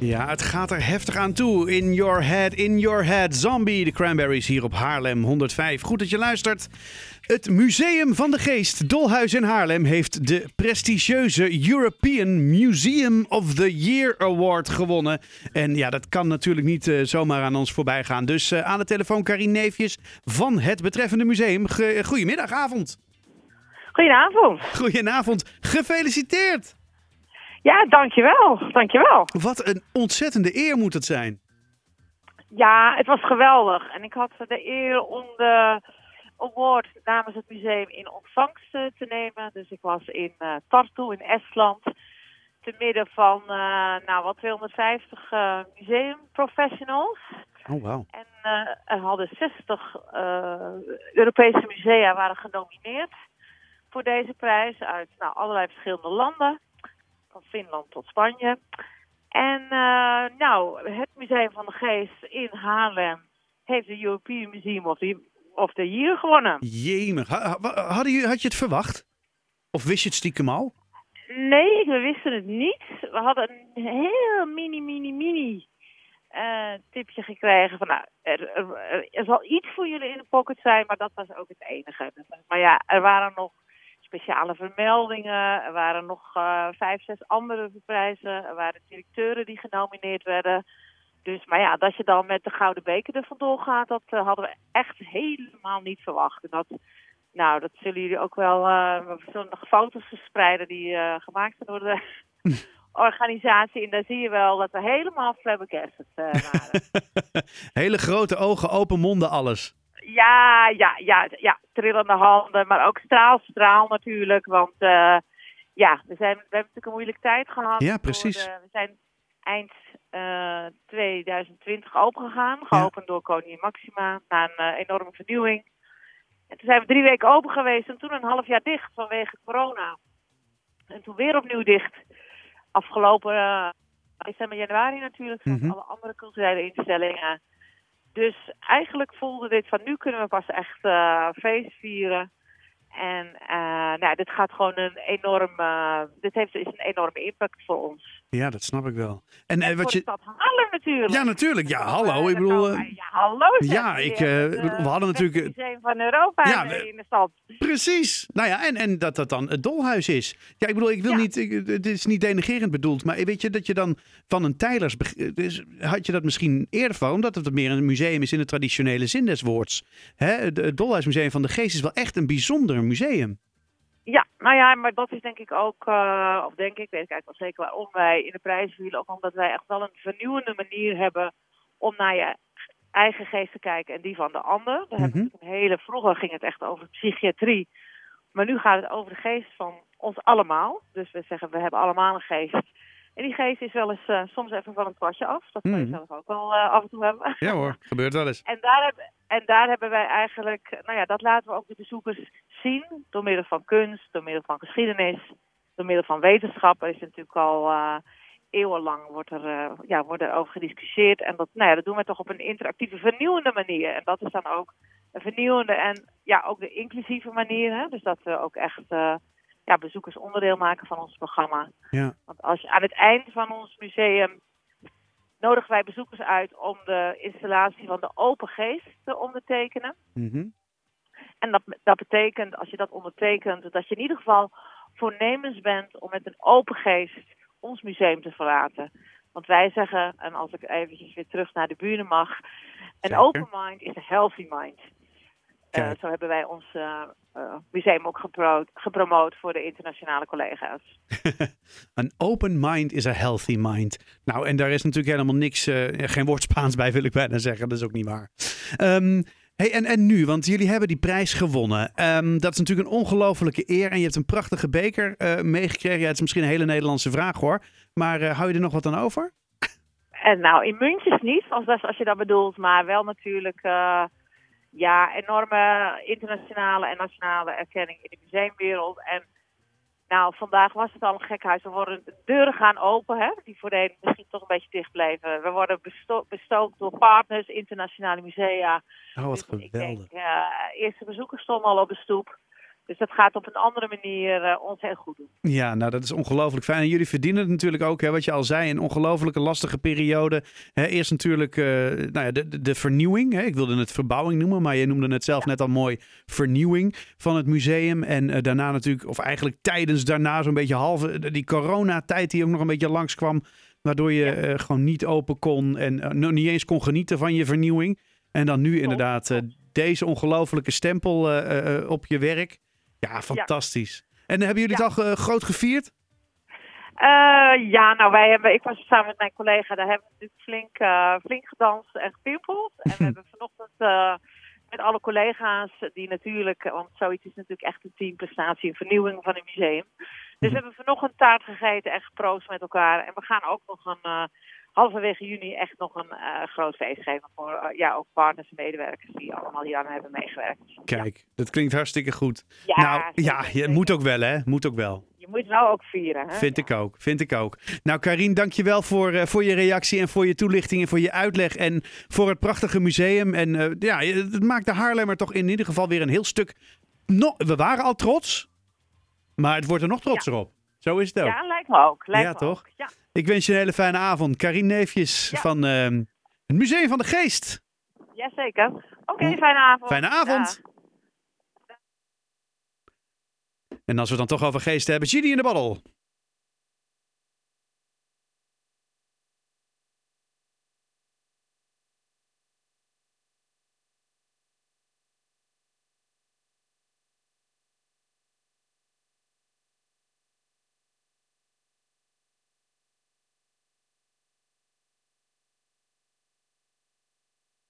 Ja, het gaat er heftig aan toe. In your head, in your head. Zombie, de Cranberries hier op Haarlem 105. Goed dat je luistert. Het Museum van de Geest, Dolhuis in Haarlem, heeft de prestigieuze European Museum of the Year Award gewonnen. En ja, dat kan natuurlijk niet uh, zomaar aan ons voorbij gaan. Dus uh, aan de telefoon Karin Neefjes van het betreffende museum. Ge goedemiddag, avond. Goedenavond. Goedenavond. Gefeliciteerd. Ja, dankjewel. Dankjewel. Wat een ontzettende eer moet het zijn. Ja, het was geweldig. En ik had de eer om de award namens het museum in ontvangst eh, te nemen. Dus ik was in uh, Tartu in Estland. Te midden van uh, nou, wat 250 uh, museumprofessionals. Oh, wow. En er hadden 60 Europese musea waren genomineerd voor deze prijs uit nou, allerlei verschillende landen van Finland tot Spanje. En uh, nou, het Museum van de Geest in Haarlem heeft de European Museum of the, of the Year gewonnen. Jemig. Had je, had je het verwacht? Of wist je het stiekem al? Nee, we wisten het niet. We hadden een heel mini, mini, mini uh, tipje gekregen van nou, er, er, er, zal iets voor jullie in de pocket zijn, maar dat was ook het enige. Maar ja, er waren nog speciale vermeldingen. Er waren nog uh, vijf, zes andere prijzen. Er waren directeuren die genomineerd werden. Dus, maar ja, dat je dan met de Gouden Beker er vandoor gaat, dat uh, hadden we echt helemaal niet verwacht. En dat, nou, dat zullen jullie ook wel, uh, we zullen nog foto's verspreiden die gemaakt zijn door de organisatie. En daar zie je wel dat we helemaal flabbergasted waren. Hele grote ogen, open monden, alles. Ja, ja, ja, ja, trillende handen, maar ook straal, straal natuurlijk. Want uh, ja, we, zijn, we hebben natuurlijk een moeilijke tijd gehad. Ja, precies. De, we zijn eind uh, 2020 opengegaan, geopend ja. door koningin Maxima, na een uh, enorme vernieuwing. En toen zijn we drie weken open geweest en toen een half jaar dicht vanwege corona. En toen weer opnieuw dicht. Afgelopen december, januari natuurlijk, mm -hmm. alle andere culturele instellingen. Dus eigenlijk voelde dit van nu kunnen we pas echt uh, feest vieren. En uh, nou, dit gaat gewoon een enorm, dit heeft is een enorme impact voor ons. Ja, dat snap ik wel. En, en wat je. Natuurlijk. Ja, natuurlijk. Ja, hallo. Ik bedoel. ja, hallo. Ja, ik, we hadden natuurlijk. Het museum van Europa ja, in de stad. Precies. Nou ja, en, en dat dat dan het dolhuis is. Ja, ik bedoel, ik wil ja. niet. Ik, het is niet denigerend bedoeld, maar weet je dat je dan van een Tijlers. Dus had je dat misschien eerder van, omdat het meer een museum is in de traditionele zin des woords. Hè? Het Dolhuismuseum van de Geest is wel echt een bijzonder museum. Ja, nou ja, maar dat is denk ik ook, uh, of denk ik, weet ik eigenlijk wel zeker waarom wij in de prijs vielen. Ook omdat wij echt wel een vernieuwende manier hebben om naar je eigen geest te kijken en die van de ander. We mm -hmm. hebben een hele, vroeger ging het echt over psychiatrie. Maar nu gaat het over de geest van ons allemaal. Dus we zeggen, we hebben allemaal een geest. En die geest is wel eens uh, soms even van een pasje af. Dat kan je mm. zelf ook wel uh, af en toe hebben. Ja hoor, gebeurt wel eens. En daar, heb, en daar hebben wij eigenlijk, nou ja, dat laten we ook de bezoekers zien. Door middel van kunst, door middel van geschiedenis, door middel van wetenschap. Er is natuurlijk al uh, eeuwenlang wordt er, ja, wordt er over gediscussieerd. En dat, nou ja, dat doen we toch op een interactieve, vernieuwende manier. En dat is dan ook een vernieuwende en ja, ook de inclusieve manier. Hè? Dus dat we ook echt ja, bezoekers onderdeel maken van ons programma. Ja. Want als je aan het eind van ons museum nodigen wij bezoekers uit om de installatie van de open geest te ondertekenen. Mm -hmm. En dat, dat betekent, als je dat ondertekent, dat je in ieder geval voornemens bent om met een open geest ons museum te verlaten. Want wij zeggen, en als ik eventjes weer terug naar de buren mag, een open mind is een healthy mind. Uh, zo hebben wij ons uh, uh, museum ook gepro gepromoot voor de internationale collega's. Een open mind is a healthy mind. Nou, en daar is natuurlijk helemaal niks, geen woord Spaans bij wil ik bijna zeggen. Dat is ook niet waar. Um, hey, en, en nu, want jullie hebben die prijs gewonnen. Um, dat is natuurlijk een ongelofelijke eer en je hebt een prachtige beker meegekregen. Ja, het is misschien een hele Nederlandse vraag hoor. Maar hou je er nog wat aan over? En nou, in muntjes niet, als, als je dat bedoelt. Maar wel natuurlijk ja, enorme internationale en nationale erkenning in de museumwereld. En nou, vandaag was het al een gekhuis. Er worden de deuren gaan open, hè, die voorheen misschien toch een beetje dicht bleven. We worden besto bestookt door partners, internationale musea. Oh, wat dus geweldig. Ik denk, uh, eerste bezoekers stonden al op de stoep. Dus dat gaat op een andere manier uh, ons heel goed doen. Ja, nou dat is ongelooflijk fijn. En jullie verdienen het natuurlijk ook, hè, wat je al zei, een ongelooflijke lastige periode. Hè, eerst natuurlijk uh, nou ja, de, de vernieuwing. Hè. Ik wilde het verbouwing noemen, maar je noemde het zelf net al mooi vernieuwing van het museum. En uh, daarna natuurlijk, of eigenlijk tijdens daarna zo'n beetje halve, die coronatijd die ook nog een beetje langskwam. Waardoor je ja. gewoon niet open kon en nog niet eens kon genieten van je vernieuwing. En dan nu inderdaad deze ongelofelijke stempel op je werk. Ja, fantastisch. En hebben jullie het al uh, groot gevierd? Uh, ja, nou wij hebben, ik was samen met mijn collega, daar hebben we natuurlijk flink, uh, flink gedanst en gepimpeld. En we hebben vanochtend met alle collega's, die natuurlijk, want zoiets is natuurlijk echt een teamprestatie, een vernieuwing van een museum. Dus we hebben vanochtend taart gegeten en geproost met elkaar. En we gaan ook nog een halverwege juni echt nog een uh, groot feest geven voor uh, ja, ook partners en medewerkers die allemaal hier aan hebben meegewerkt. Kijk, ja. dat klinkt hartstikke goed. Ja, nou, ja, je moet ook wel hè, moet ook wel. Je moet nou ook vieren. Hè? Vind ik ook, vind ik ook. Nou Karine, dankjewel voor, uh, voor je reactie en voor je toelichting en voor je uitleg en voor het prachtige museum. En ja, het maakt de Haarlemmer toch in ieder geval weer een heel stuk... No we waren al trots, maar het wordt er nog trotser op. Zo is het ook. Ja, lijkt me ook. Lijkt ja, me toch? Ook. Ja. Ik wens je een hele fijne avond. Karin Neefjes van uh, het Museum van de Geest. Jazeker. Oké, okay, fijne avond. Fijne avond. En als we het dan toch over geest hebben, Gini in de Baddel.